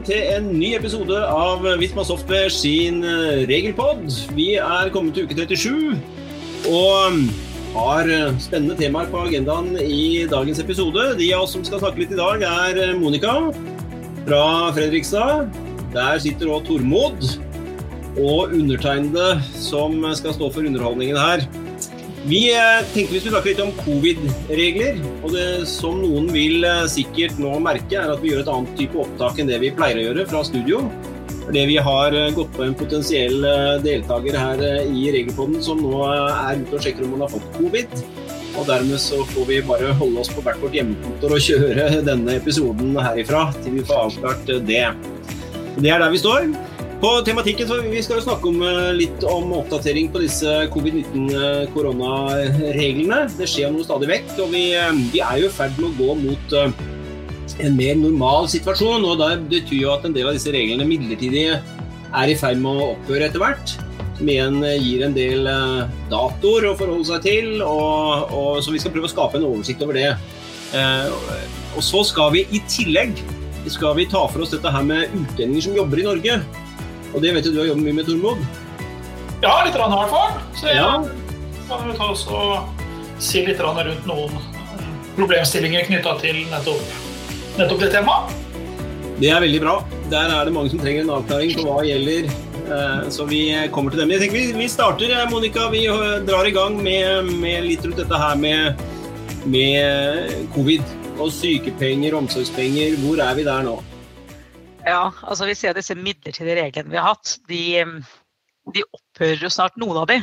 velkommen til en ny episode av Visma Software sin eh, regelpod. Vi er kommet til uke 37 og har eh, spennende temaer på agendaen i dagens episode. De av oss som skal snakke litt i dag, er eh, Monica fra Fredrikstad. Der sitter òg Tormod og undertegnede som skal stå for underholdningen her. Vi eh, tenkte vi skulle snakke litt om covid-regler. og det Som noen vil eh, sikkert nå merke, er at vi gjør et annet type opptak enn det vi pleier å gjøre fra studio. Fordi vi har eh, gått på en potensiell deltaker her i Regelpodden som nå er ute og sjekker om han har fått covid. Og dermed så får vi bare holde oss på hvert vårt hjemmekontor og kjøre denne episoden herifra til vi får avklart det. Det er der vi står. På tematikken så Vi skal jo snakke om, eh, litt om oppdatering på disse covid-19-koronareglene. Det skjer noe stadig vekk, og vi, eh, vi er jo i ferd med å gå mot eh, en mer normal situasjon. og Det betyr jo at en del av disse reglene midlertidig er i ferd med å opphøre etter hvert. Som igjen gir en del datoer å forholde seg til, og, og, så vi skal prøve å skape en oversikt over det. Og så skal vi i tillegg skal vi ta for oss dette her med utlendinger som jobber i Norge. Og det vet du du har jobbet mye med, Tormod? Ja, litt rann, i hvert fall. Så jeg ja. kan jo ta oss og si litt rundt noen problemstillinger knytta til nettopp, nettopp, det temaet. Det er veldig bra. Der er det mange som trenger en avklaring på hva gjelder. Eh, så vi kommer til dem. Jeg tenker vi, starter, eh, Monica. Vi drar i gang med, med litt rundt dette her med, med covid og sykepenger, omsorgspenger. Hvor er vi der nå? Ja, altså vi ser disse midlertidige reglene vi har hatt. De, de opphører jo snart, noen av de.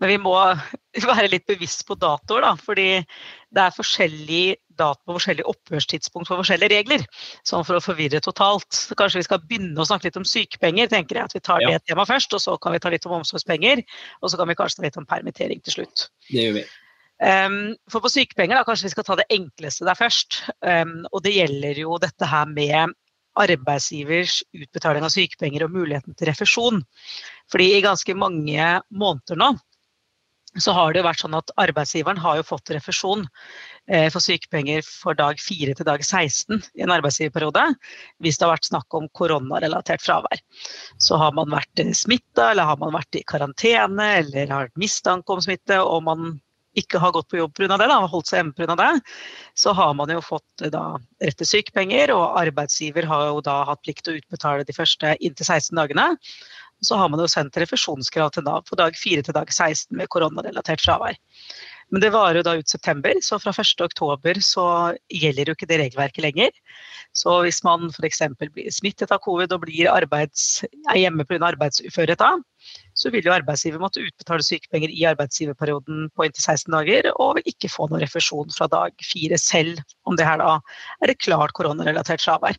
Men vi må være litt bevisst på datoer, da. Fordi det er forskjellig dato på forskjellig opphørstidspunkt for forskjellige regler. Sånn for å forvirre totalt. Kanskje vi skal begynne å snakke litt om sykepenger, tenker jeg. At vi tar ja. det temaet først, og så kan vi ta litt om omsorgspenger. Og så kan vi kanskje ta litt om permittering til slutt. Det gjør vi. Um, for på sykepenger, da, kanskje vi skal ta det enkleste der først. Um, og det gjelder jo dette her med arbeidsgivers utbetaling av sykepenger og muligheten til refusjon. Fordi i ganske mange måneder nå så har det jo vært sånn at arbeidsgiveren har jo fått refusjon eh, for sykepenger for dag 4 til dag 16 i en arbeidsgiverperiode hvis det har vært snakk om koronarelatert fravær. Så har man vært smitta eller har man vært i karantene eller har mistanke om smitte og man ikke har gått på jobb pga. det, da, holdt seg hjemme pga. det, så har man jo fått da, rett til sykepenger, og arbeidsgiver har jo da hatt plikt til å utbetale de første inntil 16 dagene. Så har man jo sendt refusjonskrav til Nav på dag 4 til dag 16 med koronarelatert fravær. Men det varer jo da ut september, så fra 1.10 så gjelder jo ikke det regelverket lenger. Så hvis man f.eks. blir smittet av covid og blir arbeids, er hjemme pga. arbeidsuførhet da, så vil jo arbeidsgiver måtte utbetale sykepenger i arbeidsgiverperioden på inntil 16 dager, og vil ikke få noen refusjon fra dag fire selv om det her da er et klart koronarelatert fravær.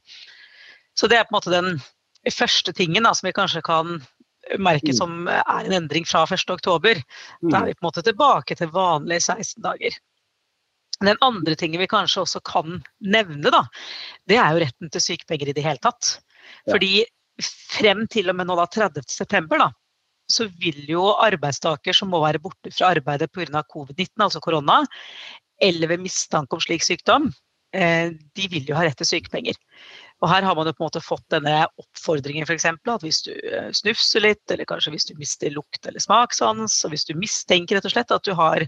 Så det er på en måte den første tingen da, som vi kanskje kan merke mm. som er en endring fra 1.10. Da er vi på en måte tilbake til vanlige 16 dager. Den andre tingen vi kanskje også kan nevne, da, det er jo retten til sykepenger i det hele tatt. Fordi frem til og med nå da 30.9. da, så vil jo arbeidstaker som må være borte fra arbeidet pga. covid-19, altså korona, eller ved mistanke om slik sykdom, eh, de vil jo ha rett til sykepenger. Og her har man jo på en måte fått denne oppfordringen f.eks. at hvis du eh, snufser litt, eller kanskje hvis du mister lukt eller smakssans, og hvis du mistenker rett og slett at du har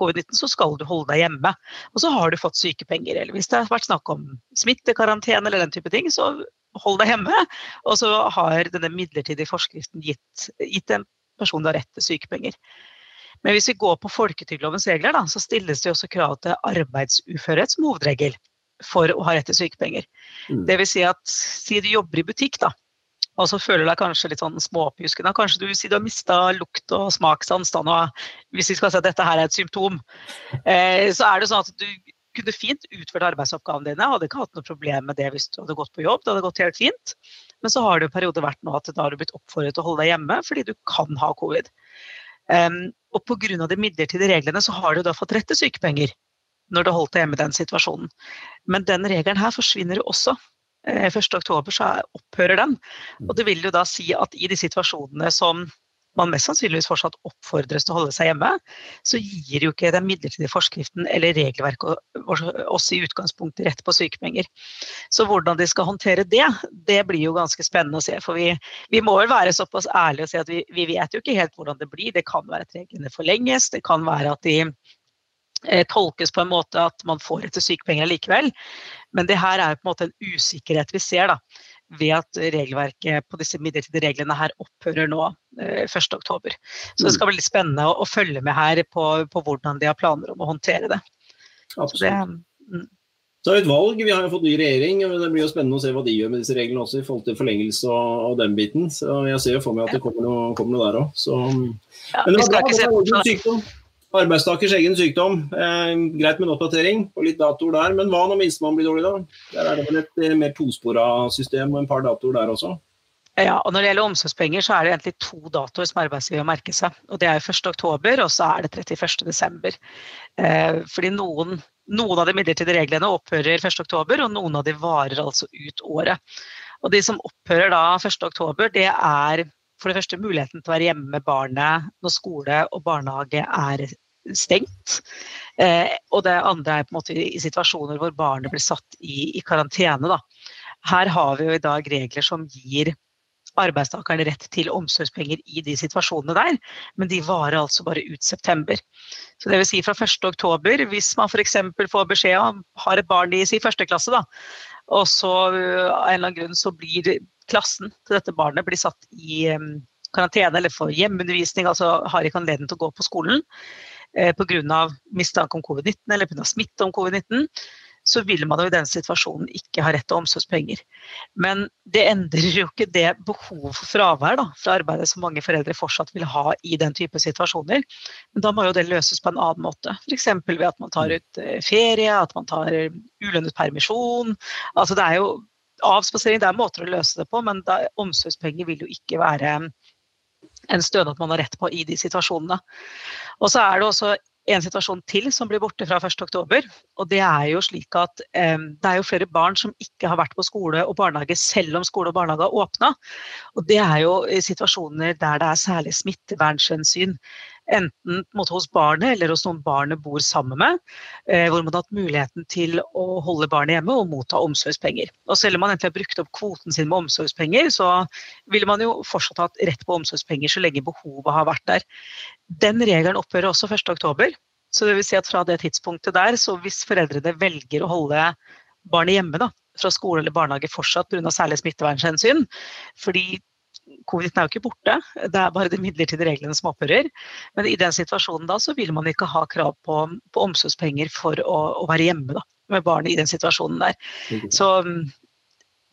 covid-19, så skal du holde deg hjemme. Og så har du fått sykepenger. Eller hvis det har vært snakk om smittekarantene eller den type ting, så hold deg hjemme. Og så har denne midlertidige forskriften gitt, gitt en person rett til sykepenger. Men hvis vi går på folketrygdlovens regler, da, så stilles det også krav til arbeidsuførhet som hovedregel for å ha rett til sykepenger. Mm. Dvs. Si at si du jobber i butikk, da, og så føler du deg kanskje litt sånn småpjuskende. Kanskje du sier du har mista lukt og smakssans, hvis vi skal si at dette her er et symptom. Eh, så er det sånn at du kunne fint utført arbeidsoppgavene dine, hadde ikke hatt noe problem med det hvis du hadde gått på jobb. Det hadde gått helt fint. Men så har det en periode vært nå at da har du blitt oppfordret til å holde deg hjemme fordi du kan ha covid. Um, og pga. de midlertidige reglene så har du da fått rett til sykepenger når du holdt deg hjemme i den situasjonen. Men den regelen her forsvinner jo også. 1.10 oktober så opphører den. Og det vil jo da si at i de situasjonene som man mest sannsynligvis fortsatt oppfordres til å holde seg hjemme, så gir jo ikke den midlertidige forskriften eller regelverket oss i utgangspunktet rett på sykepenger. Så hvordan de skal håndtere det, det blir jo ganske spennende å se. For vi, vi må vel være såpass ærlige og si at vi, vi, vet jo ikke helt hvordan det blir. Det kan være at reglene forlenges, det kan være at de eh, tolkes på en måte at man får etter sykepenger likevel. Men det her er jo på en måte en usikkerhet vi ser. da ved at regelverket på disse midlertidige reglene her opphører nå eh, 1.10. Så det mm. skal bli litt spennende å, å følge med her på, på, hvordan de har planer om å håndtere det. Absolutt. Så det, mm. Så er det et valg. Vi har jo fått ny regjering. og Det blir jo spennende å se hva de gjør med disse reglene også, i forhold til forlengelse og, den biten. Så Jeg ser jo for meg at det kommer noe, kommer noe der òg. Ja, Men det var bra det var sykdom. Arbeidstakers egen sykdom. Eh, greit med en oppdatering og litt datoer der. Men hva når minstemann blir dårlig, da? Der er det vel et eh, mer tospora system og en par datoer der også? Ja, og Når det gjelder omsorgspenger, så er det egentlig to datoer som arbeidsgiver merker seg. og Det er 1.10 og så er det 31.12. Eh, fordi noen, noen, av de midlertidige reglene opphører 1.10, og noen av de varer altså ut året. Og De som opphører da 1.10, det er for det første muligheten til å være hjemme med barnet når skole og barnehage er stengt. Eh, og det andre er på en måte i situasjoner hvor barnet blir satt i, i karantene. Da. Her har vi jo i dag regler som gir arbeidstakerne rett til omsorgspenger i de situasjonene der, men de varer altså bare ut september. Så det vil si fra 1.10, hvis man f.eks. får beskjed om har et barn i si første klasse, da, og så av en eller annen grunn så blir klassen til dette barnet blir satt i karantene eller får hjemmeundervisning, altså har ikke anledning til å gå på skolen eh, pga. mistanke om covid-19 eller pga. smitte om covid-19, så vil man jo i den situasjonen ikke ha rett til omsorgspenger. Men det endrer jo ikke det behovet for fravær da, fra arbeidet som mange foreldre fortsatt vil ha i den type situasjoner. Men da må jo det løses på en annen måte. F.eks. ved at man tar ut eh, ferie, at man tar ulønnet permisjon. Altså det er jo avspasering, det er måter å løse det på, men da, omsorgspenger vil jo ikke være en stønad man har rett på i de situasjonene. Og så er det også en situasjon til som blir borte fra 1.10. Og det er jo slik at eh, det er jo flere barn som ikke har vært på skole og barnehage selv om skole og barnehage har åpna. Og det er jo situasjoner der det er særlig smittevernhensyn enten hos barnet eller hos noen barnet bor sammen med, eh, hvor man har hatt muligheten til å holde barnet hjemme og motta omsorgspenger. Og selv om man egentlig har brukt opp kvoten sin med omsorgspenger, så ville man jo fortsatt hatt rett på omsorgspenger så lenge behovet har vært der. Den regelen opphører også 1.10. Så det vil si at fra det tidspunktet der, så hvis foreldrene velger å holde barnet hjemme da, fra skole eller barnehage fortsatt pga. særlig smittevernhensyn, fordi Covid-19 er jo ikke borte, det er bare de midlertidige reglene som opphører. Men i den situasjonen da, så vil man ikke ha krav på, på omsorgspenger for å, å, være hjemme da, med barnet i den situasjonen der. Så mm,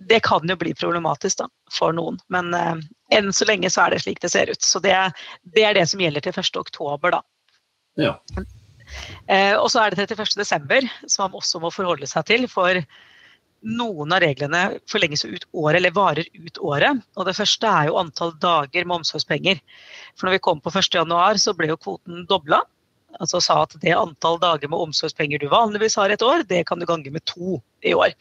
det kan jo bli problematisk da, for noen. Men eh, enn så lenge så er det slik det ser ut. Så det, det er det som gjelder til 1. oktober, da. Ja. Eh, og så er det 31. desember, som man også må forholde seg til. For noen av reglene forlenges ut året, eller varer ut året. Og det første er jo antall dager med omsorgspenger. For når vi kom på 1.1, så ble jo kvoten dobla. Altså sa at det antall dager med omsorgspenger du vanligvis har et år, det kan du gange med to i år.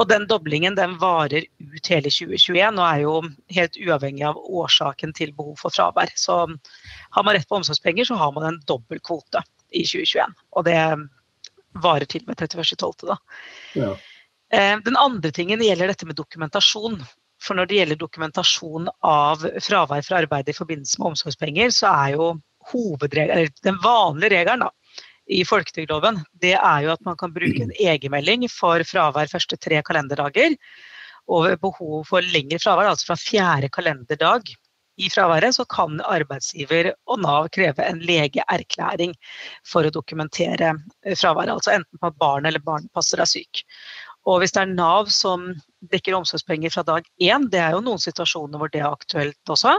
Og den doblingen den varer ut hele 2021 og er jo helt uavhengig av årsaken til behov for fravær. Så har man rett på omsorgspenger, så har man en dobbel kvote i 2021. Og det varer til med 31.12. da. Ja. Eh, den andre tingen gjelder dette med dokumentasjon. For når det gjelder dokumentasjon av fravær fra arbeid i forbindelse med omsorgspenger, så er jo den vanlige regelen da, i folketrygdloven det er jo at man kan bruke en egenmelding for fravær første tre kalenderdager. Og ved behov for lengre fravær, altså fra fjerde kalenderdag i fraværet, så kan arbeidsgiver og Nav kreve en legeerklæring for å dokumentere fraværet. Altså enten på at barnet eller barnepasser er syk. Og hvis det er Nav som dekker omsorgspenger fra dag én, det er jo noen situasjoner hvor det er aktuelt også,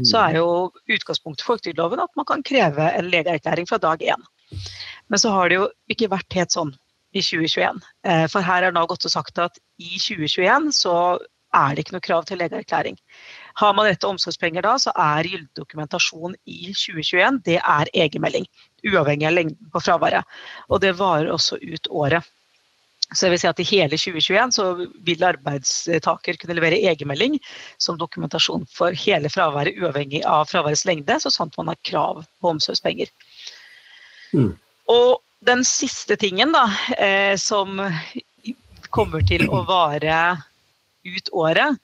mm. så er jo utgangspunktet for folketrygdloven at man kan kreve en legeerklæring fra dag én. Men så har det jo ikke vært helt sånn i 2021. Eh, for her er Nav godt og sagt at i 2021 så er det ikke noe krav til legeerklæring. Har man rett til omsorgspenger da, så er gyldig dokumentasjon i 2021 det er egenmelding. Uavhengig av lengden på fraværet. Og det varer også ut året. Så det vil si at I hele 2021 så vil arbeidstaker kunne levere egenmelding som dokumentasjon for hele fraværet, uavhengig av fraværets lengde, så sant man har krav på omsorgspenger. Mm. Og den siste tingen da, eh, som kommer til å vare ut året,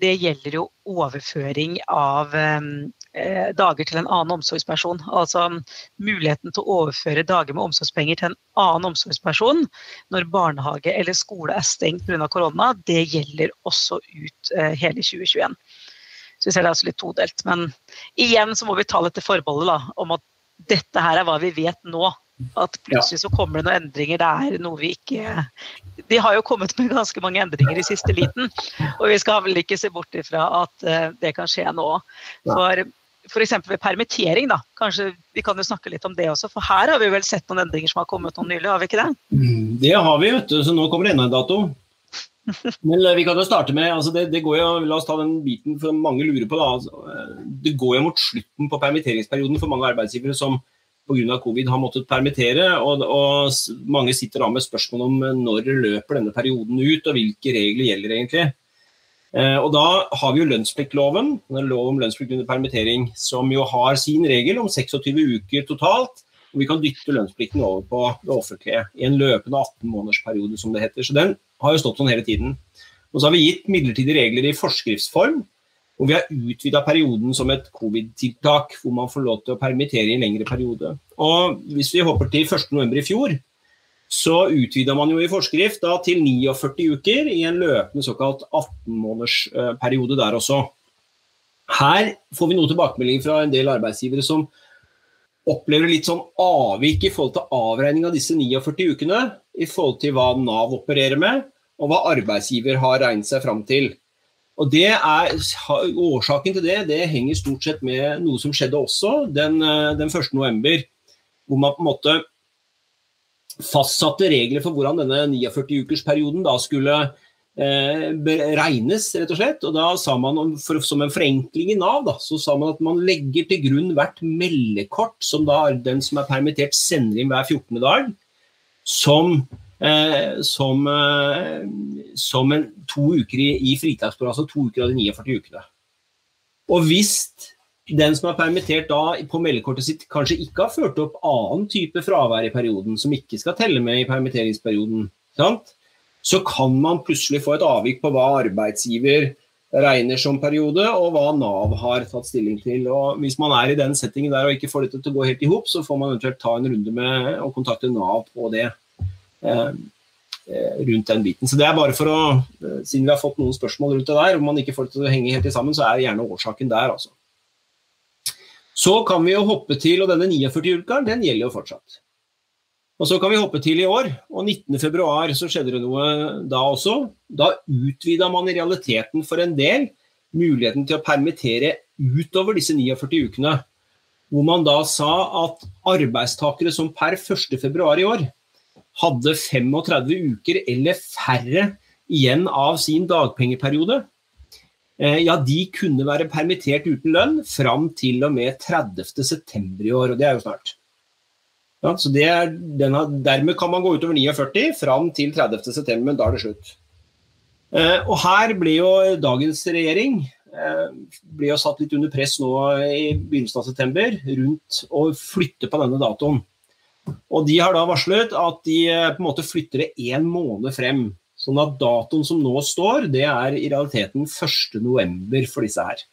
det gjelder jo overføring av eh, dager til en annen omsorgsperson. Altså muligheten til å overføre dager med omsorgspenger til en annen omsorgsperson når barnehage eller skole er stengt pga. korona, det gjelder også ut eh, hele 2021. Så vi ser det er altså litt todelt. Men igjen så må vi ta dette forbeholdet da, om at dette her er hva vi vet nå. At plutselig så kommer det noen endringer. Det er noe vi ikke De har jo kommet med ganske mange endringer i siste liten. Og vi skal vel ikke se bort ifra at eh, det kan skje nå. For F.eks. ved permittering, da. Kanskje Vi kan jo snakke litt om det også, for her har vi vel sett noen endringer som har kommet noen nylig, har vi ikke det? Mm, det har vi, vet du. Så nå kommer det enda en dato. Men eh, vi kan jo starte med altså det, det, går jo, La oss ta den biten for mange lurer på. da, altså, eh, Det går jo mot slutten på permitteringsperioden for mange arbeidsgivere som pga. covid har måttet permittere. Og, og, mange sitter da med spørsmål om eh, når løper denne perioden ut, og hvilke regler gjelder egentlig. Eh, og Da har vi jo lønnspliktloven, lov om lønnsplikt under permittering, som jo har sin regel om 26 uker totalt. og Vi kan dytte lønnsplikten over på det offentlige i en løpende 18-månedersperiode, som det heter. Så den har jo stått sånn hele tiden. Og så har vi gitt midlertidige regler i forskriftsform og vi har utvida perioden som et covid-tiltak, hvor man får lov til å permittere i en lengre periode. Og Hvis vi hopper til 1.11. i fjor, så utvida man jo i forskrift da, til 49 uker i en løpende såkalt 18-månedersperiode der også. Her får vi noe tilbakemelding fra en del arbeidsgivere som opplever litt sånn avvik i forhold til avregning av disse 49 ukene, i forhold til hva Nav opererer med, og hva arbeidsgiver har regnet seg fram til. Og det er, Årsaken til det det henger stort sett med noe som skjedde også den, eh, den 1. november, hvor man på en måte fastsatte regler for hvordan denne 49-ukersperioden da skulle eh, regnes, rett og slett. Og da sa man, for, Som en forenkling i Nav da, så sa man at man legger til grunn hvert meldekort som da den som er permittert, sender inn hver 14. dag, som Eh, som, eh, som en, to uker i, i fritaksår, altså to uker av de 49 ukene. Og hvis den som er permittert da på meldekortet sitt kanskje ikke har ført opp annen type fravær i perioden, som ikke skal telle med i permitteringsperioden, sant? så kan man plutselig få et avvik på hva arbeidsgiver regner som periode, og hva Nav har tatt stilling til. Og Hvis man er i den settingen der og ikke får dette til å gå helt i hop, så får man eventuelt ta en runde med å kontakte Nav på det. Eh, rundt den biten. Så det er bare for å, eh, Siden vi har fått noen spørsmål rundt det der, om man ikke får det til å henge helt sammen, så er gjerne årsaken der, altså. Så kan vi jo hoppe til, og denne 49-uka, den gjelder jo fortsatt. Og så kan vi hoppe til i år, og 19.2 så skjedde det noe da også. Da utvida man i realiteten for en del muligheten til å permittere utover disse 49 ukene. Hvor man da sa at arbeidstakere som per 1.2 i år hadde 35 uker eller færre igjen av sin dagpengeperiode, ja, de kunne være permittert uten lønn fram til og med 30.9. i år, og det er jo snart. Ja, så er, denne, dermed kan man gå utover 49 fram til 30.9., men da er det slutt. Eh, og her ble jo dagens regjering eh, ble jo satt litt under press nå i begynnelsen av september rundt å flytte på denne datoen. Og De har da varslet at de eh, på en måte flytter det én måned frem. Sånn at datoen som nå står, det er i realiteten 1.11. for disse her.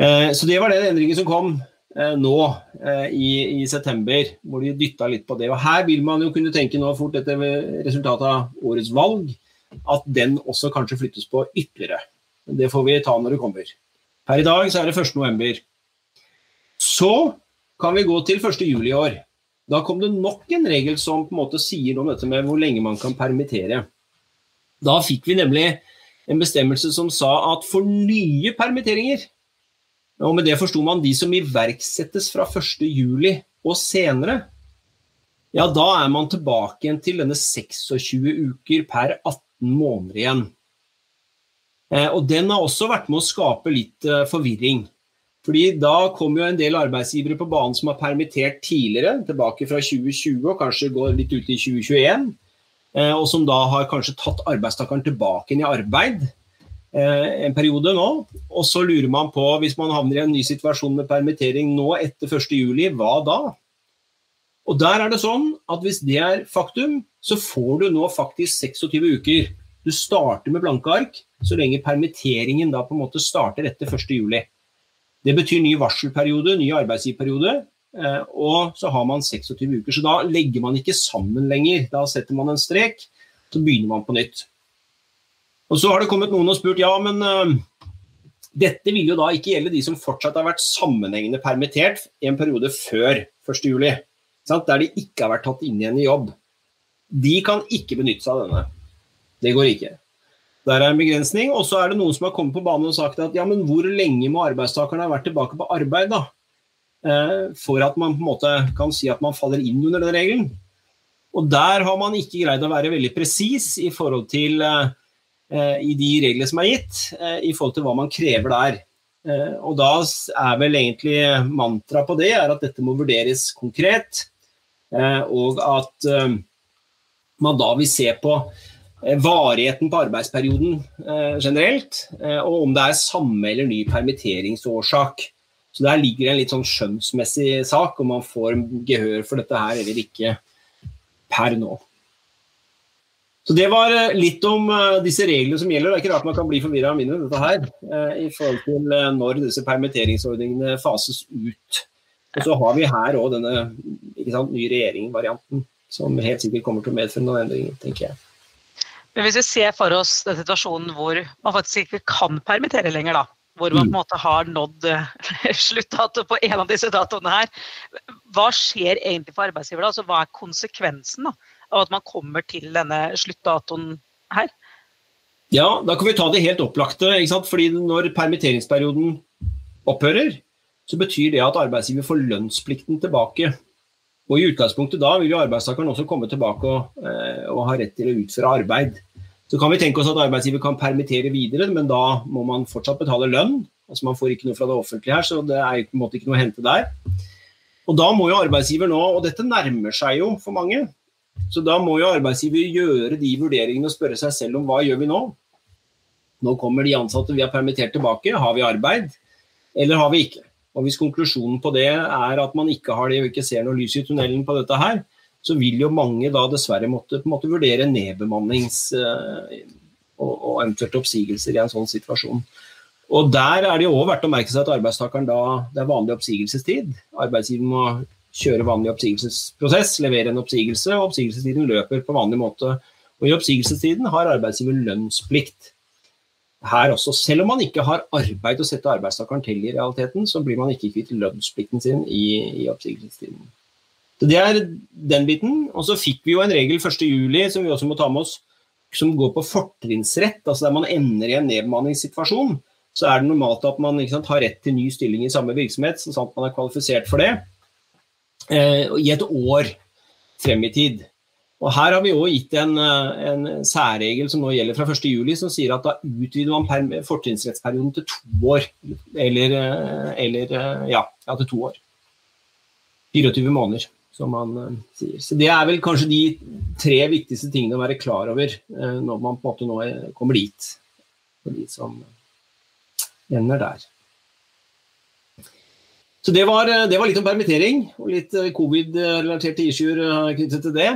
Eh, så det var den endringen som kom eh, nå i, i, september, hvor de dytta litt på det. Og Her vil man jo kunne tenke nå fort etter resultatet av årets valg, at den også kanskje flyttes på ytterligere. Det får vi ta når det kommer. Per i dag så er det 1.11. Så kan vi gå til 1.7 i år. Da kom det nok en regel som på en måte sier noe om dette med hvor lenge man kan permittere. Da fikk vi nemlig en bestemmelse som sa at for nye permitteringer, og med det forsto man de som iverksettes fra 1.7 og senere, ja, da er man tilbake igjen til denne 26 uker per 18 måneder igjen. Eh, og den har også vært med å skape litt eh, forvirring. Fordi da kommer jo en del arbeidsgivere på banen som har permittert tidligere, tilbake fra 2020 og kanskje går litt ut i 2021. Eh, og som da har kanskje tatt arbeidstakeren tilbake inn i arbeid eh, en periode nå. Og så lurer man på, hvis man havner i en ny situasjon med permittering nå etter 1.7, hva da? Og der er det sånn at hvis det er faktum, så får du nå faktisk 26 uker. Du starter med blanke ark så lenge permitteringen da på en måte starter etter 1.7. Det betyr ny varselperiode, ny arbeidsgiverperiode. Eh, og så har man 26 uker. Så da legger man ikke sammen lenger. Da setter man en strek, så begynner man på nytt. Og Så har det kommet noen og spurt ja, men uh, dette vil jo da ikke gjelde de som fortsatt har vært sammenhengende permittert i en periode før 1.7. Der de ikke har vært tatt inn igjen i jobb. De kan ikke benytte seg av denne. Det går ikke. Der er en begrensning. Og så er det noen som har kommet på banen og sagt at ja, men hvor lenge må arbeidstakerne ha vært tilbake på arbeid da? Eh, for at man på en måte kan si at man faller inn under den regelen. Og der har man ikke greid å være veldig presis i forhold til eh, i de reglene som er gitt, eh, i forhold til hva man krever der. Og da er vel egentlig mantraet på det er at dette må vurderes konkret, og at man da vil se på Eh, varigheten på arbeidsperioden eh, generelt, eh, og om det er samme eller ny permitteringsårsak. Så Der ligger det en litt sånn skjønnsmessig sak, om man får gehør for dette her eller ikke per nå. Så Det var litt om disse reglene som gjelder. Det er ikke rart man kan bli forvirra av mine dette her, i forhold til når disse permitteringsordningene fases ut. Og Så har vi her òg denne sant, nye regjeringen-varianten, som helt sikkert kommer til å medføre noen endringer, tenker jeg. Men hvis vi ser for oss den situasjonen hvor man faktisk ikke kan permittere lenger, da, hvor man på en mm. måte har nådd eh, sluttdato på en av disse datoene her, hva skjer egentlig for arbeidsgiver da? Altså, hva er konsekvensen da, av at man kommer til denne sluttdatoen her? Ja, da kan vi ta det helt opplagte. Fordi når permitteringsperioden opphører, så betyr det at arbeidsgiver får lønnsplikten tilbake. Og I utgangspunktet da vil jo arbeidstakeren også komme tilbake og, eh, og, ha rett til å utføre arbeid. Så kan vi tenke oss at arbeidsgiver kan permittere videre, men da må man fortsatt betale lønn. Altså Man får ikke noe fra det offentlige her, så det er på en måte ikke noe å hente der. Og da må jo arbeidsgiver nå, og dette nærmer seg jo for mange, så da må jo arbeidsgiver gjøre de vurderingene og spørre seg selv om hva gjør vi nå? Nå kommer de ansatte vi har permittert tilbake, har vi arbeid, eller har vi ikke? Og Hvis konklusjonen på det er at man ikke har det og ikke ser noe lys i tunnelen på dette her, så vil jo mange da dessverre måtte, måte vurdere nedbemannings eh, og, og, eventuelt oppsigelser i en sånn situasjon. Og Der er det jo også verdt å merke seg at arbeidstakeren da det er vanlig oppsigelsestid. Arbeidsgiver må kjøre vanlig oppsigelsesprosess, levere en oppsigelse, og oppsigelsestiden løper på vanlig måte. Og I oppsigelsestiden har arbeidsgiver lønnsplikt her også. Selv om man ikke har arbeid å sette arbeidstakeren til i realiteten, så blir man ikke kvitt lønnsplikten sin i, i oppsigelsestiden. Så Det er den biten. Og så fikk vi jo en regel 1.7 som vi også må ta med oss, som går på fortrinnsrett. altså Der man ender i en nedbemanningssituasjon, så er det normalt at man sant, har rett til ny stilling i samme virksomhet, sånn at man er kvalifisert for det, eh, i et år frem i tid. Og Her har vi også gitt en, eh, en særregel som nå gjelder fra 1.7, som sier at da utvider man fortrinnsrettsperioden til to år. Eller, eh, eller eh, ja, ja, til to år. 24 måneder, som man sier. Så Det er vel kanskje de tre viktigste tingene å være klar over når man på en måte nå kommer dit. For de som ender der. Så det var, det var litt om permittering og litt covid-relaterte issuer knyttet til det.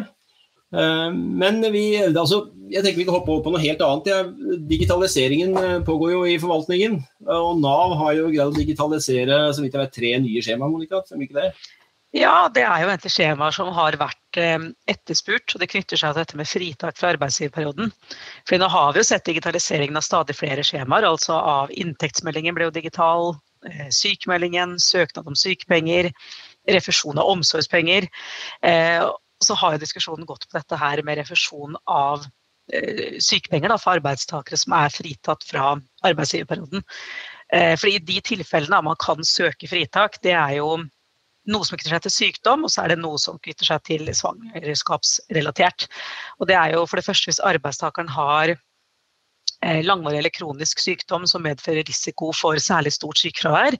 Eh, men vi, altså, jeg tenker vi kan hoppe over på noe helt annet. Digitaliseringen eh, pågår jo i forvaltningen. Og Nav har jo greid å digitalisere så vidt jeg vet, tre nye skjemaer, Monica? Stemmer ikke det? Ja, det er jo egentlig skjemaer som har vært eh, etterspurt. og Det knytter seg til dette med fritak fra arbeidsgiverperioden. For nå har vi jo sett digitaliseringen av stadig flere skjemaer. altså av Inntektsmeldingen ble jo digital, sykemeldingen, søknad om sykepenger, refusjon av omsorgspenger så har jo diskusjonen gått på dette her med refusjon av eh, sykepenger for arbeidstakere som er fritatt fra arbeidsgiverperioden. Eh, for i de tilfellene man kan søke fritak, det er jo noe som knytter seg til sykdom, og så er det noe som knytter seg til svangerskapsrelatert. Og det er jo for det første hvis arbeidstakeren har eh, langvarig eller kronisk sykdom som medfører risiko for særlig stort sykefravær.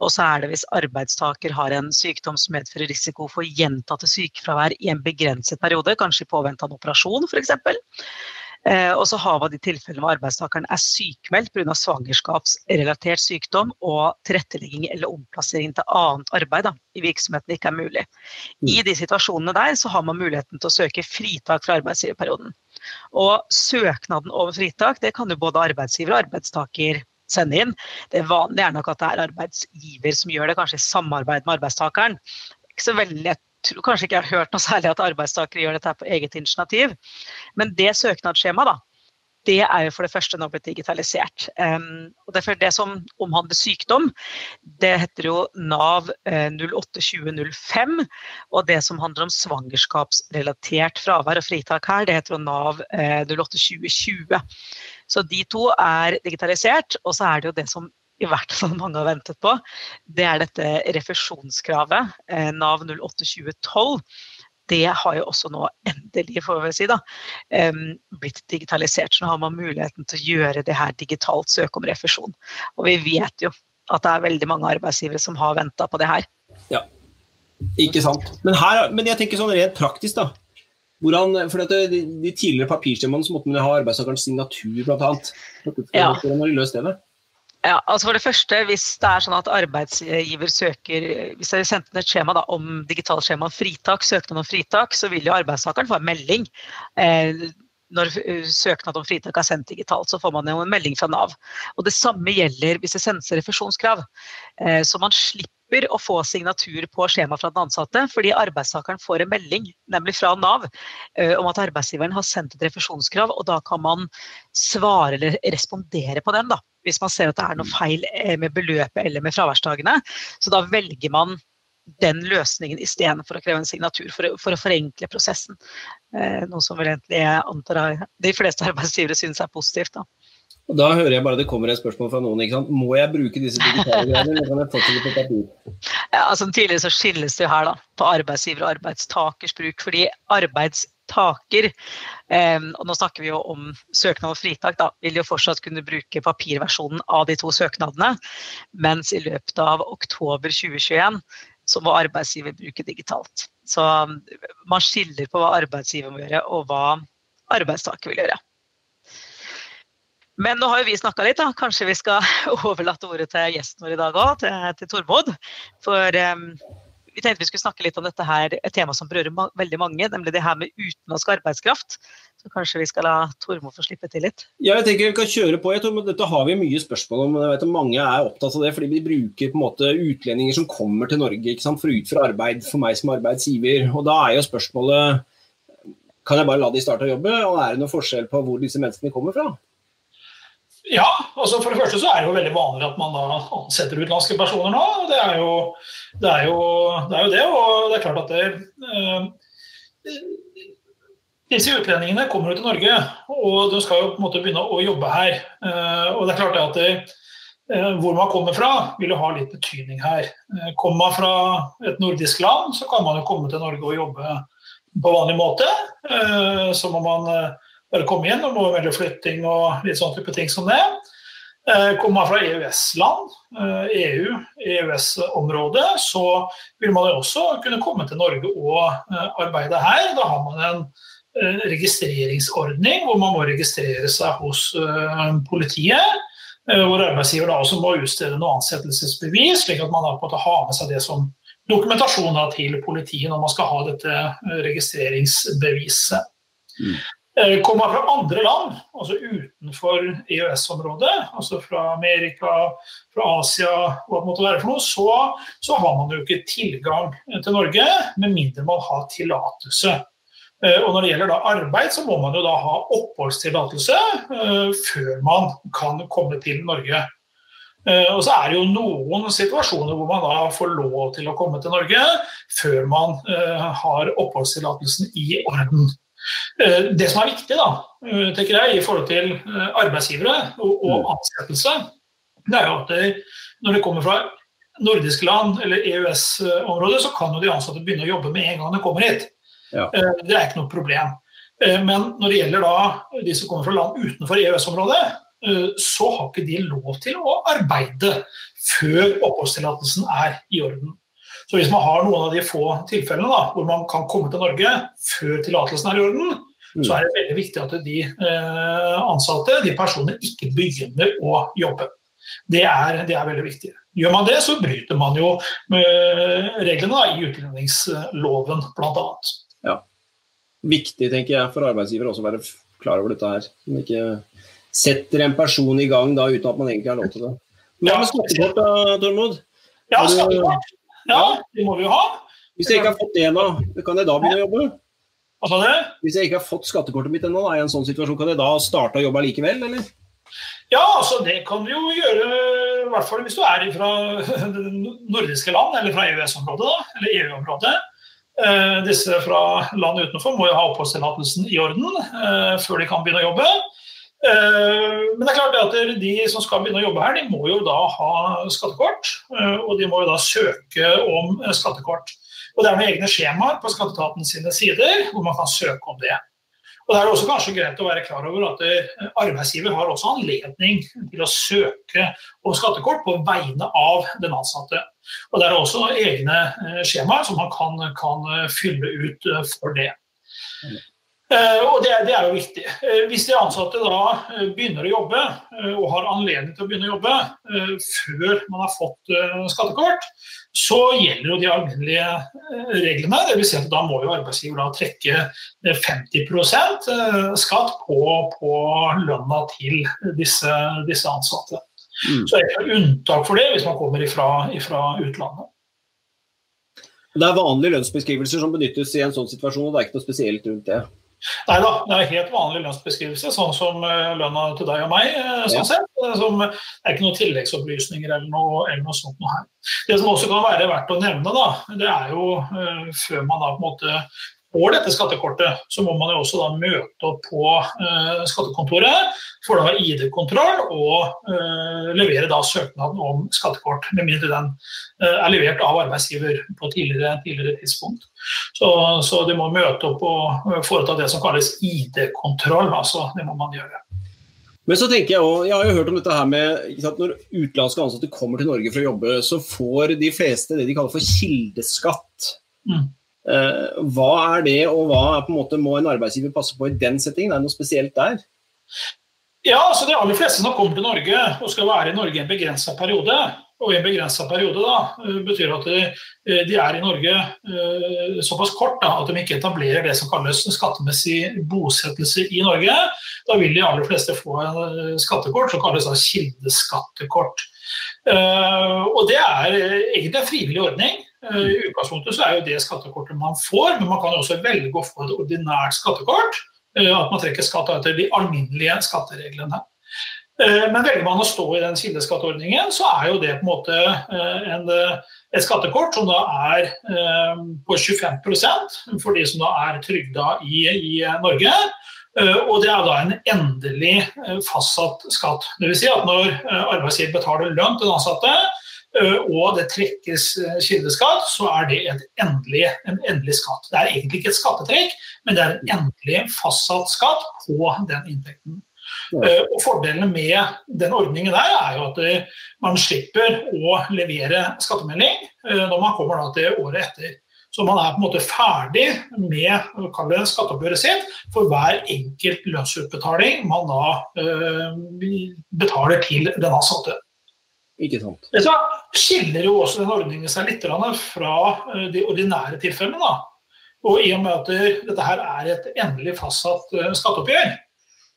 Og så er det hvis arbeidstaker har en sykdom som medfører risiko for gjentatte sykefravær i en begrenset periode, kanskje i påvente av en operasjon f.eks. Eh, og så har man de tilfellene hvor arbeidstakeren er sykemeldt pga. svangerskapsrelatert sykdom og tilrettelegging eller omplassering til annet arbeid da, i virksomheten ikke er mulig. I mm. de situasjonene der så har man muligheten til å søke fritak fra arbeidsgiverperioden. Og søknaden over fritak det kan jo både arbeidsgiver og arbeidstaker sende inn. Det vanlige er nok at det er arbeidsgiver som gjør det, kanskje i samarbeid med arbeidstakeren. Ikke så veldig lett tror kanskje ikke jeg har hørt noe særlig at arbeidstakere gjør dette på eget initiativ. Men det søknadsskjemaet, da, det er jo for det første nå blitt digitalisert. Um, og det, det som omhandler sykdom, det heter jo Nav uh, 082005. Og det som handler om svangerskapsrelatert fravær og fritak her, det heter jo Nav uh, 082020. Så de to er digitalisert. Og så er det jo det som i hvert fall mange har ventet på, det er dette refusjonskravet, eh, Nav 082012. Det har jo også nå endelig får vi si da, blitt digitalisert. Så nå har man muligheten til å gjøre det her digitalt, søke om refusjon. Og vi vet jo at det er veldig mange arbeidsgivere som har venta på det her. Ja, ikke sant. Men, her, men jeg tenker sånn rent praktisk, da. Hvordan, for dette, de, de tidligere papirstemmene så måtte man ha arbeidstakerens signatur, bl.a. Ja. Hvordan har de løst det? Med? Ja, altså for det første, Hvis det er sånn at arbeidsgiver søker hvis dere sendte inn et skjema da, om digitalt skjema om fritak, søknad om fritak, så vil jo arbeidstakeren få en melding. Eh, når eh, søknad om fritak er sendt digitalt, så får man jo en melding fra Nav. Og Det samme gjelder hvis det sendes refusjonskrav. Eh, så man slipper å få signatur på skjema fra den ansatte, fordi arbeidstakeren får en melding, nemlig fra Nav, eh, om at arbeidsgiveren har sendt et refusjonskrav, og da kan man svare eller respondere på den. da hvis man ser at det er noe feil med beløpet eller med fraværsdagene. Så da velger man den løsningen istedenfor å kreve en signatur, for, for, å forenkle prosessen. Eh, noe som vel egentlig jeg antar de fleste arbeidsgivere synes er positivt. Da. Og da hører jeg bare det kommer et spørsmål fra noen. ikke sant? Må jeg bruke disse digitale greiene, eller kan jeg fortsette på papir? Ja, altså Tidligere så skilles det her da, på arbeidsgiver og arbeidstakers bruk. fordi arbeids taker, og nå snakker vi jo om søknad og fritak, da, vil jo fortsatt kunne bruke papirversjonen av de to søknadene. Mens i løpet av oktober 2021 så må arbeidsgiver bruke digitalt. Så man skiller på hva arbeidsgiver må gjøre og hva arbeidstaker vil gjøre. Men nå har jo vi snakka litt, da. kanskje vi skal overlate ordet til gjesten vår i dag òg, til, til Tormod. For um, vi tenkte vi skulle snakke litt om dette her, et tema som berører ma veldig mange, nemlig det her med utenlandsk arbeidskraft. Så kanskje vi skal la Tormod få slippe til litt? Ja, jeg tenker vi kan kjøre på. Jeg tror Dette har vi mye spørsmål om. Jeg vet Mange er opptatt av det, fordi vi bruker på en måte utlendinger som kommer til Norge ikke sant, for å utføre arbeid for meg som arbeidsgiver. Og Da er jo spørsmålet kan jeg bare la de starte å jobbe, og er det noen forskjell på hvor disse menneskene kommer fra? Ja, altså for det første så er det jo veldig vanlig at man da ansetter utenlandske personer nå. Det er jo det, er jo, det, er jo det og det er klart at det, eh, Disse utlendingene kommer jo til Norge, og de skal jo på en måte begynne å jobbe her. Eh, og det er klart at det, eh, hvor man kommer fra, vil jo ha litt betydning her. Eh, kommer man fra et nordisk land, så kan man jo komme til Norge og jobbe på vanlig måte. Eh, så må man eh, bare komme inn og må velge flytting og litt sånn type ting som det. Eh, kommer man fra EØS-land, EU, eh, e EØS-området, så vil man jo også kunne komme til Norge og eh, arbeide her. Da har man en registreringsordning hvor man må registrere seg hos politiet. Hvor arbeidsgiver da også må utstede noe ansettelsesbevis, slik at man da på en måte har med seg det som dokumentasjon til politiet når man skal ha dette registreringsbeviset. Mm. Eh, kommer fra andre land, altså utenfor EØS-området, altså fra Amerika, fra Asia, hva det måtte være for noe, så, så, har man jo ikke tilgang til Norge med mindre man har tillatelse. Eh, og når det gjelder arbeid, så må man jo da ha oppholdstillatelse uh, før man kan komme til Norge. Og så er det jo noen situasjoner hvor man da får lov til å komme til Norge før man har oppholdstillatelsen i orden. Eh, det som er viktig da, eh, tenker jeg, i forhold til eh, arbeidsgivere og, mm. ansettelse, det er jo at det, når det kommer fra nordiske land eller EØS-området, så kan jo de ansatte begynne å jobbe med en gang de kommer hit. Ja. Det er ikke noe problem. Men når det gjelder da de som kommer fra land utenfor EØS-området, så har ikke de lov til å arbeide før oppholdstillatelsen er i orden. Så hvis man har noen av de få tilfellene da, hvor man kan komme til Norge før tillatelsen er i orden, mm. så er det veldig viktig at de ansatte, de personene, ikke begynner å jobbe. Det er, det er, veldig viktig. Gjør man det, så bryter man jo reglene da, i utlendingsloven bl.a. Ja. Viktig tenker jeg, for arbeidsgiver også å være klar over dette her. Som ikke setter en person i gang da, uten at man egentlig har lov til det. Hva med skattekort, da, Tormod? Ja, skattekort. Ja, det må vi jo ha. Hvis jeg ikke har fått det ennå, kan jeg da begynne å jobbe? Hva sa du? Hvis jeg ikke har fått skattekortet mitt ennå, er jeg i en sånn situasjon, kan jeg da starte å jobbe likevel, eller? Ja, altså det kan du jo gjøre, i hvert fall hvis du er fra nordiske land, eller fra EØS-området, eller EU-området. Eh, disse fra land utenfor må jo ha oppholdstillatelsen i orden eh, før de kan begynne å jobbe. Eh, men det er klart at de som skal begynne å jobbe her, de må jo da ha skattekort. Eh, og de må jo da søke om skattekort. Og det er noen egne skjemaer på skatteetaten sine sider hvor man kan søke om det. Og Det er også kanskje greit å være klar over at eh, arbeidsgiver har også anledning til å søke om skattekort på vegne av den ansatte. Og Det er også egne skjemaer som man kan, kan fylle ut for det. Eh, og det, det, er jo viktig. Eh, hvis de ansatte da eh, begynner å jobbe, og har anledning til å begynne å jobbe før man har fått skattekort, så gjelder jo de alminnelige reglene. Dvs. Si at da må jo arbeidsgiver da trekke 50% skatt på, på lønna til disse, disse ansatte. Mm. Så det er unntak for det hvis man kommer ifra, ifra utlandet. Det er vanlige lønnsbeskrivelser som benyttes i en sånn situasjon, og det er ikke noe spesielt rundt det? Nei da, det er helt vanlig lønnsbeskrivelse, sånn som eh, lønna til deg og meg. Eh, sånn ja. sett. Eh, som, det er ikke noen tilleggsopplysninger eller noe, eller noe sånt noe her. Det som også kan være verdt å nevne, da, det er jo før man da på en måte får dette skattekortet, så må man jo også da møte opp på uh, skattekontoret får da ID-kontroll og uh, levere da søknaden om skattekort, med mindre den uh, er levert av arbeidsgiver på tidligere, tidligere tidspunkt. Så, så de må møte opp og foreta det som kalles ID-kontroll. altså Det må man gjøre. Men så tenker Jeg også, jeg har jo hørt om dette her med at når utenlandske ansatte kommer til Norge for å jobbe, så får de fleste det de kaller for kildeskatt. Mm. Eh, hva er det, og hva er på en måte må en arbeidsgiver passe på i den settingen? Er det noe spesielt der? Ja, altså De aller fleste som kommer til Norge og skal være i Norge en begrensa periode, og i en begrensa periode da, eh, betyr at de, eh, er i Norge uh, såpass kort da, at de ikke etablerer det som kalles skattemessig bosettelse i Norge. Da vil de aller fleste få en skattekort som kalles kildeskattekort. Og Det er egentlig en frivillig ordning. Eh, I utgangspunktet så er jo det skattekortet man får, men man kan jo også velge å få et ordinært skattekort. Eh, at man trekker skatt etter de alminnelige skattereglene. Eh, men velger man å stå i den kildeskatteordningen, så er jo det på en måte en, et skattekort som da er på 25% for de som da er trygda i, i Norge. Og det er da en endelig fastsatt skatt. Dvs. Si at når arbeidsgiver betaler lønn til den ansatte, Eh, og det trekkes eh, kildeskatt, så er det endelig, en endelig skatt. Det er egentlig ikke et skattetrekk, men det er en endelig fastsatt skatt på den inntekten. Uh, og Fordelene med den ordningen der er jo at man slipper å levere skattemelding når man kommer til året etter. Så man er på en måte ferdig med skatteoppgjøret sitt for hver enkelt lønnsutbetaling man da betaler til den ansatte. Ikke sant. Så skiller jo også den ordningen seg litt fra eh, de ordinære tilfellene. Da. Og i og med at dette her er et endelig fastsatt eh, skatteoppgjør,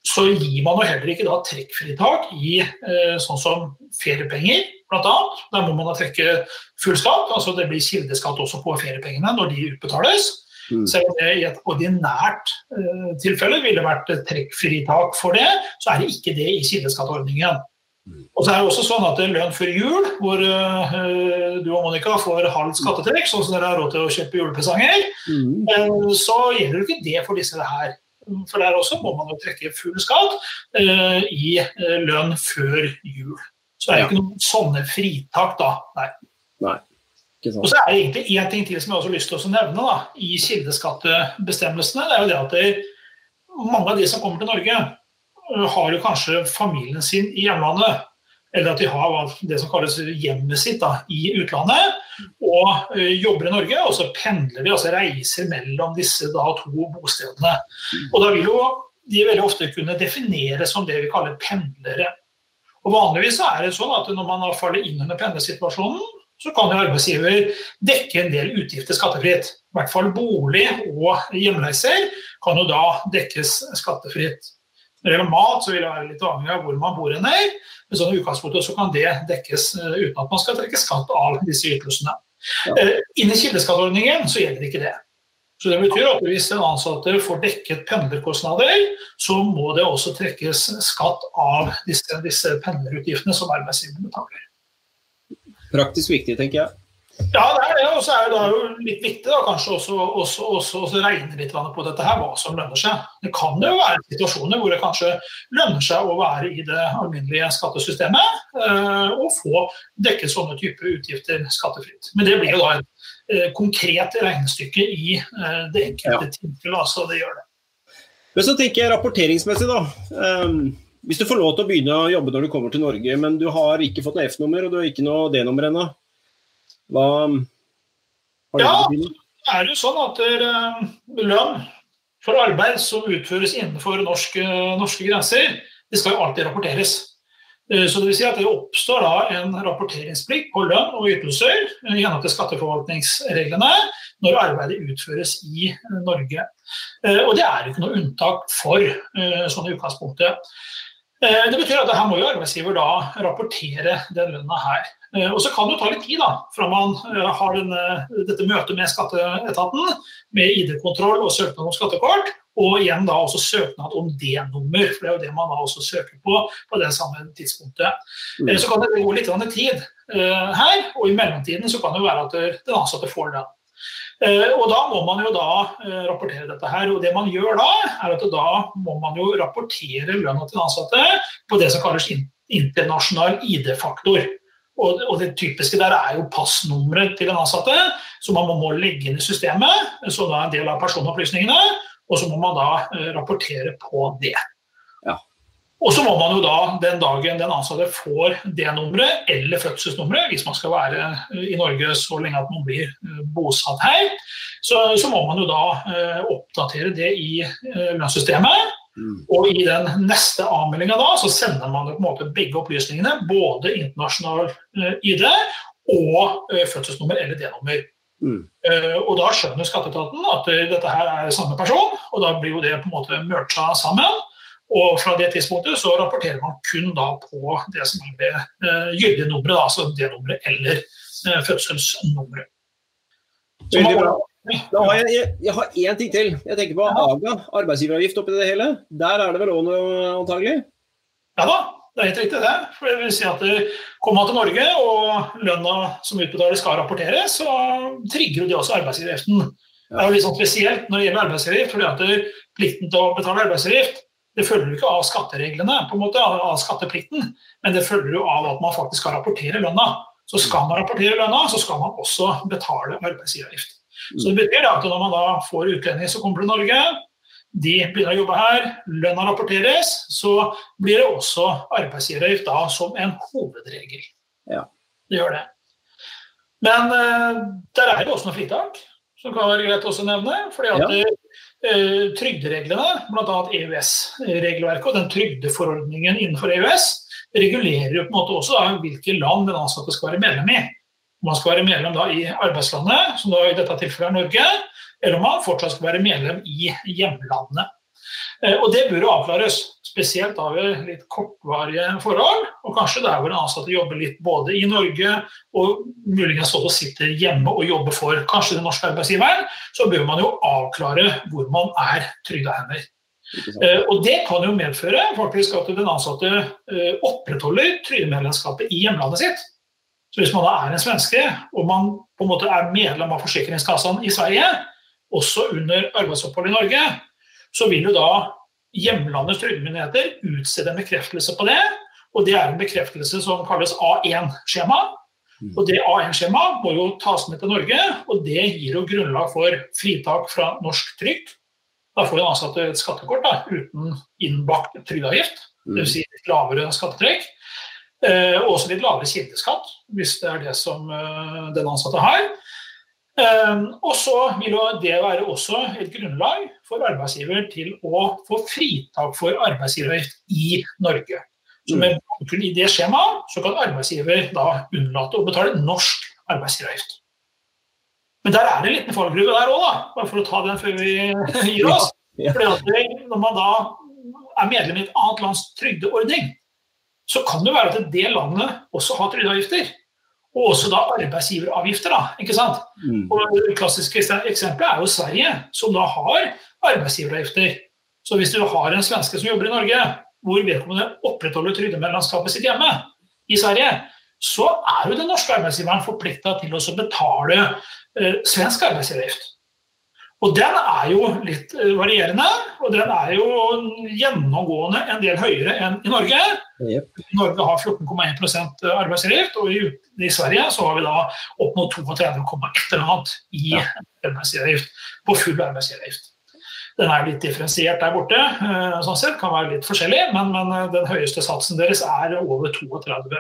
så gir man jo heller ikke da trekkfritak i eh, sånn som feriepenger, bl.a. Der må man da trekke full skatt. altså Det blir kildeskatt også på feriepengene når de utbetales. Mm. Selv om det i et ordinært uh, tilfelle ville vært trekkfritak for det, så er det ikke det i kildeskattordningen. Og så er det også sånn at lønn før jul, hvor uh, du og Monica får halvt skattetrekk, sånn som dere har råd til å kjøpe julepresanger, mm. uh, så gjelder jo ikke det for disse her. For der også må man jo trekke full skatt uh, i lønn før jul. Så det er jo ikke noen sånne fritak da. Nei. Nei. Og så er det egentlig én ting til som jeg også har lyst til å nevne da, i kildeskattebestemmelsene. Det er jo det at det, mange av de som kommer til Norge, har jo kanskje familien sin i hjemlandet. Eller at de har det som kalles hjemmet sitt da, i utlandet, og jobber i Norge. Og så pendler vi, altså reiser mellom disse da, to bostedene. Og da vil jo de veldig ofte kunne defineres som det vi kaller pendlere. Og Vanligvis er det sånn at når man faller inn under pendlersituasjonen, så kan jo arbeidsgiver dekke en del utgifter skattefritt. I hvert fall bolig og hjemreiser kan jo da dekkes skattefritt. Når det gjelder mat, så vil det være litt avhengig av hvor man bor hen. Men sånn i utgangspunktet så kan det dekkes eh, uten at man skal trekke skatt av disse ytelsene. Ja. Eh, Inni kildeskatteordningen så gjelder ikke det. Så det betyr at Hvis den ansatte får dekket pendlerkostnader, så må det også trekkes skatt av disse, disse pendlerutgiftene som arbeidsgiver betaler. Praktisk viktig, tenker jeg. Ja, det er det. Og så er det jo litt viktig da, kanskje også, også, også, også regne litt på dette her, hva som lønner seg. Det kan jo være situasjoner hvor det kanskje lønner seg å være i det alminnelige skattesystemet øh, og få dekket sånne typer utgifter skattefritt. Men det blir jo da et øh, konkret regnestykke i øh, det enkelte ja. tilfellet. Altså det gjør det. Men så tenker jeg rapporteringsmessig, da. Um, hvis du får lov til å begynne å jobbe når du kommer til Norge, men du har ikke fått noe F-nummer og du har ikke noe D-nummer ennå hva har det ja, er det sånn at det er lønn for arbeid som utføres innenfor norske, norske grenser, det skal jo alltid rapporteres. Eh, så det vil si at det oppstår da en rapporteringsplikt på lønn og ytelser gjennom til skatteforvaltningsreglene når arbeidet utføres i Norge. Eh, og det er ikke noe unntak for sånne sånn i utgangspunktet. Det betyr at her må jo arbeidsgiver da rapportere den lønna her. Eh, og så kan det ta litt tid da, fra man eh, har denne, dette møtet med skatteetaten, med ID-kontroll og søknad om skattekort, og igjen da også søknad om D-nummer, for det er jo det man da også søker på på det samme tidspunktet. Mm. Eh, så kan det gå litt tid her, og i mellomtiden så kan det jo være at den ansatte får det. Og Da må man jo da rapportere dette her. og det man gjør Da er at da må man jo rapportere lønna til den ansatte på det som kalles internasjonal ID-faktor. Og, og, det typiske der er jo passnummeret til den ansatte, som man må legge inn i systemet, som da er en del av personopplysningene. Og så må man da uh, rapportere på det. Ja. Og så må man jo da, den dagen den ansatte får det nummeret eller fødselsnummeret, hvis man skal være eh, i Norge så lenge at man blir uh, bosatt her, så, så, må man jo da oppdatere det i lønnssystemet. Mm. Og i den neste avmeldinga da, så sender man på en måte begge opplysningene, både internasjonal eh, ID og uh, fødselsnummer eller D-nummer. Mm. Uh, og da skjønner skatteetaten at dette her er samme person, og da blir jo det på en måte mercha sammen. Og fra det tidspunktet så rapporterer man kun da på det som er det gyldige nummeret, altså D-nummeret eller fødselsnummeret. Så man, har jeg, jeg, jeg har én ting til. Jeg tenker på AGA, arbeidsgiveravgift oppi det hele. Der er det vel òg noe antagelig? Ja da, det er helt riktig det. For det vil si at Kommer man til Norge og lønna som utbetales skal rapporteres, så trigger de også arbeidsgiveravgiften. Det er jo litt sånn spesielt når det gjelder arbeidsgiveravgift, fordi at plikten til å betale arbeidsgiveravgift det følger jo ikke av skattereglene, på en måte, av skatteplikten, men det følger jo av at man faktisk skal rapportere lønna. Så skal man rapportere lønna, så skal man også betale arbeidsgiveravgift. Så det betyr at når man da får utlendinger som kommer til Norge, de begynner å jobbe her, lønna rapporteres, så blir det også arbeidsgiveravgift da som en hovedregel. Ja. Det gjør det. Men uh, der er det også noen fritak, som kan være greit å nevne. fordi at ja. uh, Trygdereglene, bl.a. EØS-regelverket og den trygdeforordningen innenfor EØS, regulerer jo på en måte også da, hvilke land den ansatte skal være medlem i man skal være medlem da i arbeidslandet, som da i dette tilfellet er Norge, eller om man fortsatt skal være medlem i hjemlandet. Eh, og Det bør avklares, spesielt ved litt kortvarige forhold. Og kanskje der hvor den ansatte jobber litt både i Norge og muligens også sitter hjemme og jobber for kanskje den norske arbeidsgiveren, så bør man jo avklare hvor man er trygda hender. Eh, og Det kan jo medføre faktisk at den ansatte eh, opprettholder trygdemedlemskapet i hjemlandet sitt. Så hvis man da er en svenske, og man på en måte er medlem av Forsikringskassan i Sverige, også under arbeidsopphold i Norge, så vil jo da hjemlandets trygdemyndigheter utstede en bekreftelse på det. Og det er en bekreftelse som kalles A1-skjema. Mm. Og det A1-skjemaet må jo tas med til Norge, og det gir jo grunnlag for fritak fra norsk trygd. Da får en ansatte et skattekort da, uten innbakt trygdeavgift, Mm. dvs. Si litt lavere skattetrekk. Eh, også litt lavere kildeskatt, hvis det er det som eh, den ansatte har. Eh, og så vil det være også et grunnlag for arbeidsgiver til å få fritak for arbeidsgiveravgift i Norge. Så med bakgrunn i det skjemaet så kan arbeidsgiver da unnlate å betale norsk arbeidsgiveravgift. Men der er det en liten fallgruve der òg, bare for å ta den før vi gir oss. Fordi at Når man da er medlem i et annet lands trygdeordning, så kan det være at det landet også har trygdeavgifter. Og også da arbeidsgiveravgifter. da, ikke sant? Mm. Og Det klassiske eksempelet er jo Sverige, som da har arbeidsgiveravgifter. Så hvis du har en svenske som jobber i Norge, hvor vedkommende opprettholder trygdemedlemskapet sitt hjemme i Sverige, så er jo den norske arbeidsgiveren forplikta til å betale eh, svensk arbeidsgiveravgift. Og den er jo litt eh, varierende, og den er jo gjennomgående en del høyere enn i Norge. Yep. Norge har 14,1 arbeidsgiveravgift, og i, i Sverige så har vi da opp mot 32,1 eller annet i arbeidsgiveravgift på full arbeidsgiveravgift. Den er litt differensiert der borte, eh, sånn sett, kan være litt forskjellig, men, men eh, den høyeste satsen deres er over 32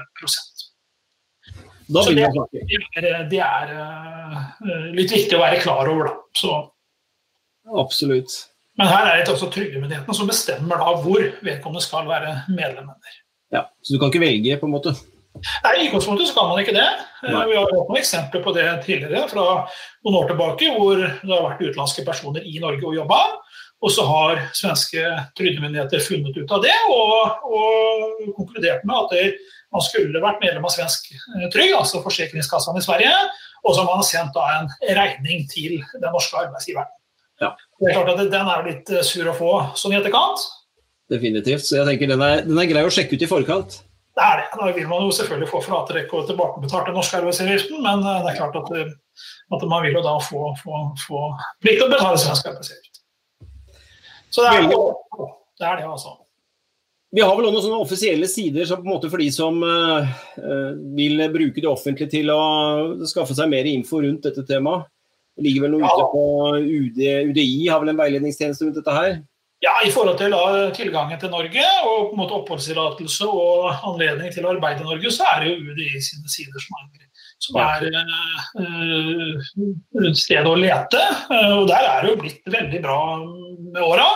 Da Så det, det er, det er eh, litt viktig å være klar over, da. Så, Absolutt. men her er det også trygdemyndighetene som bestemmer da hvor vedkommende skal være medlem. Ja, Så du kan ikke velge, på en måte? Nei, I utgangspunktet så kan man ikke det. Eh, Nei. Vi har hatt noen eksempler på det tidligere fra noen år tilbake, hvor det har vært utenlandske personer i Norge og jobba. Og så har svenske trygdemyndigheter funnet ut av det og, og konkludert med at det, man skulle vært medlem av svensk eh, trygd, altså Forsikringskassene i Sverige, og så har man sendt da en regning til den norske arbeidsgiveren. Ja. Det er klart at Den er litt eh, sur å få sånn i etterkant. Definitivt. Så jeg tenker den er, den er grei å sjekke ut i forkant. Det er det. Da vil man jo selvfølgelig få fratrekk og tilbakebetalt den norske arbeidsgiveravgiften, men eh, det er klart at, eh, at man vil jo da få, få, få plikt til å betale svensk arbeidsgiveravgift. Så det er, det, det er det, altså. Vi har vel også noen offisielle sider så på en måte for de som vil bruke det offentlige til å skaffe seg mer info rundt dette temaet. Det ligger vel noe Ja. ute på UD, UDI har vel en veiledningstjeneste rundt dette her? Ja, I forhold til tilgangen til Norge og på en måte oppholdstillatelse og anledning til å arbeide i Norge, så er det jo UDI sine sider som er, som er eh, stedet å lete. Eh, og der er det jo blitt veldig bra med åra.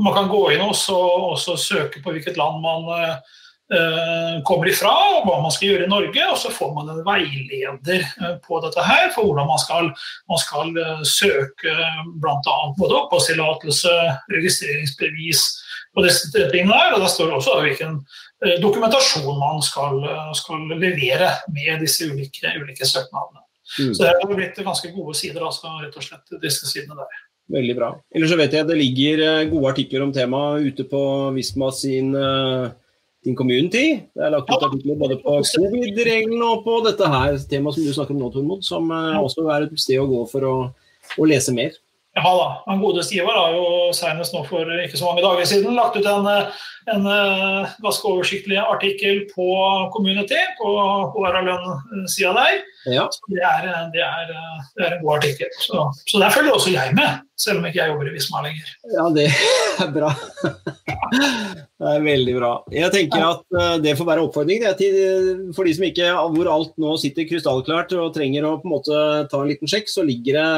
Man kan gå inn og også, også søke på hvilket land man eh, kommer ifra, og hva man skal gjøre i Norge. Og så får man en veileder eh, på dette her for hvordan man skal, man skal eh, søke bl.a. både oppholdstillatelse, registreringsbevis og disse tingene der. Og der står det også hvilken eh, dokumentasjon man skal, eh, skal levere med disse ulike, ulike søknadene. Mm. Så det har blitt ganske gode sider, altså, rett og slett, disse sidene der. Veldig bra. Ellers så vet jeg det ligger eh, gode artikler om temaet ute på Visma sin, eh, sin community. Det er lagt ut artikler både på covid-reglene og på dette her temaet som du snakker om nå, Tormod, som eh, også er et sted å gå for å, å lese mer. Ja da, han gode Ivar har jo senest nå for ikke så mange dager siden lagt ut en, eh, en eh, ganske oversiktlig artikkel på Community, på HR Lønn-sida der. Ja, Det er, det, er, det er en god artikkel. Så, så der følger også jeg med, selv om ikke jeg jobber i Visma lenger. ja det er bra. Det er veldig bra. Jeg tenker at eh, det får være oppfordring det, til, for de som ikke, hvor alt nå sitter krystallklart og trenger å på en måte ta en liten sjekk, så ligger det,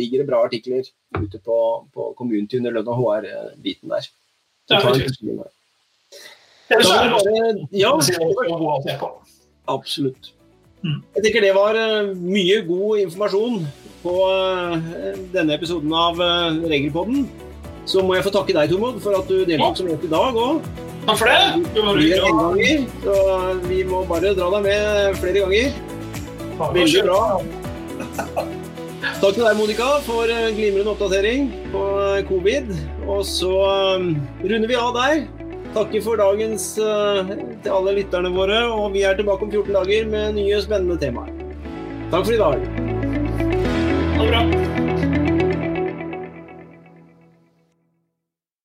ligger det bra artikler ute på, på community under lønn og HR-biten der. Så Det ta en titt der. Ellers er det bare, ja, absolutt. Mm. Jeg tenker det var eh, mye god informasjon på eh, denne episoden av eh, Regelpodden. Så må jeg få takke deg, Tormod, for at du deltok som gjest i dag òg. Takk for det. Hyggelig. så vi må bare dra deg med flere ganger. Veldig bra. Takk til deg, Monica, for glimrende oppdatering på covid. Og så runder vi av der. Takker for dagens eh, til alle lytterne våre, og vi er tilbake om 14 dager med nye spennende temaer. Takk for i dag. Ha det bra.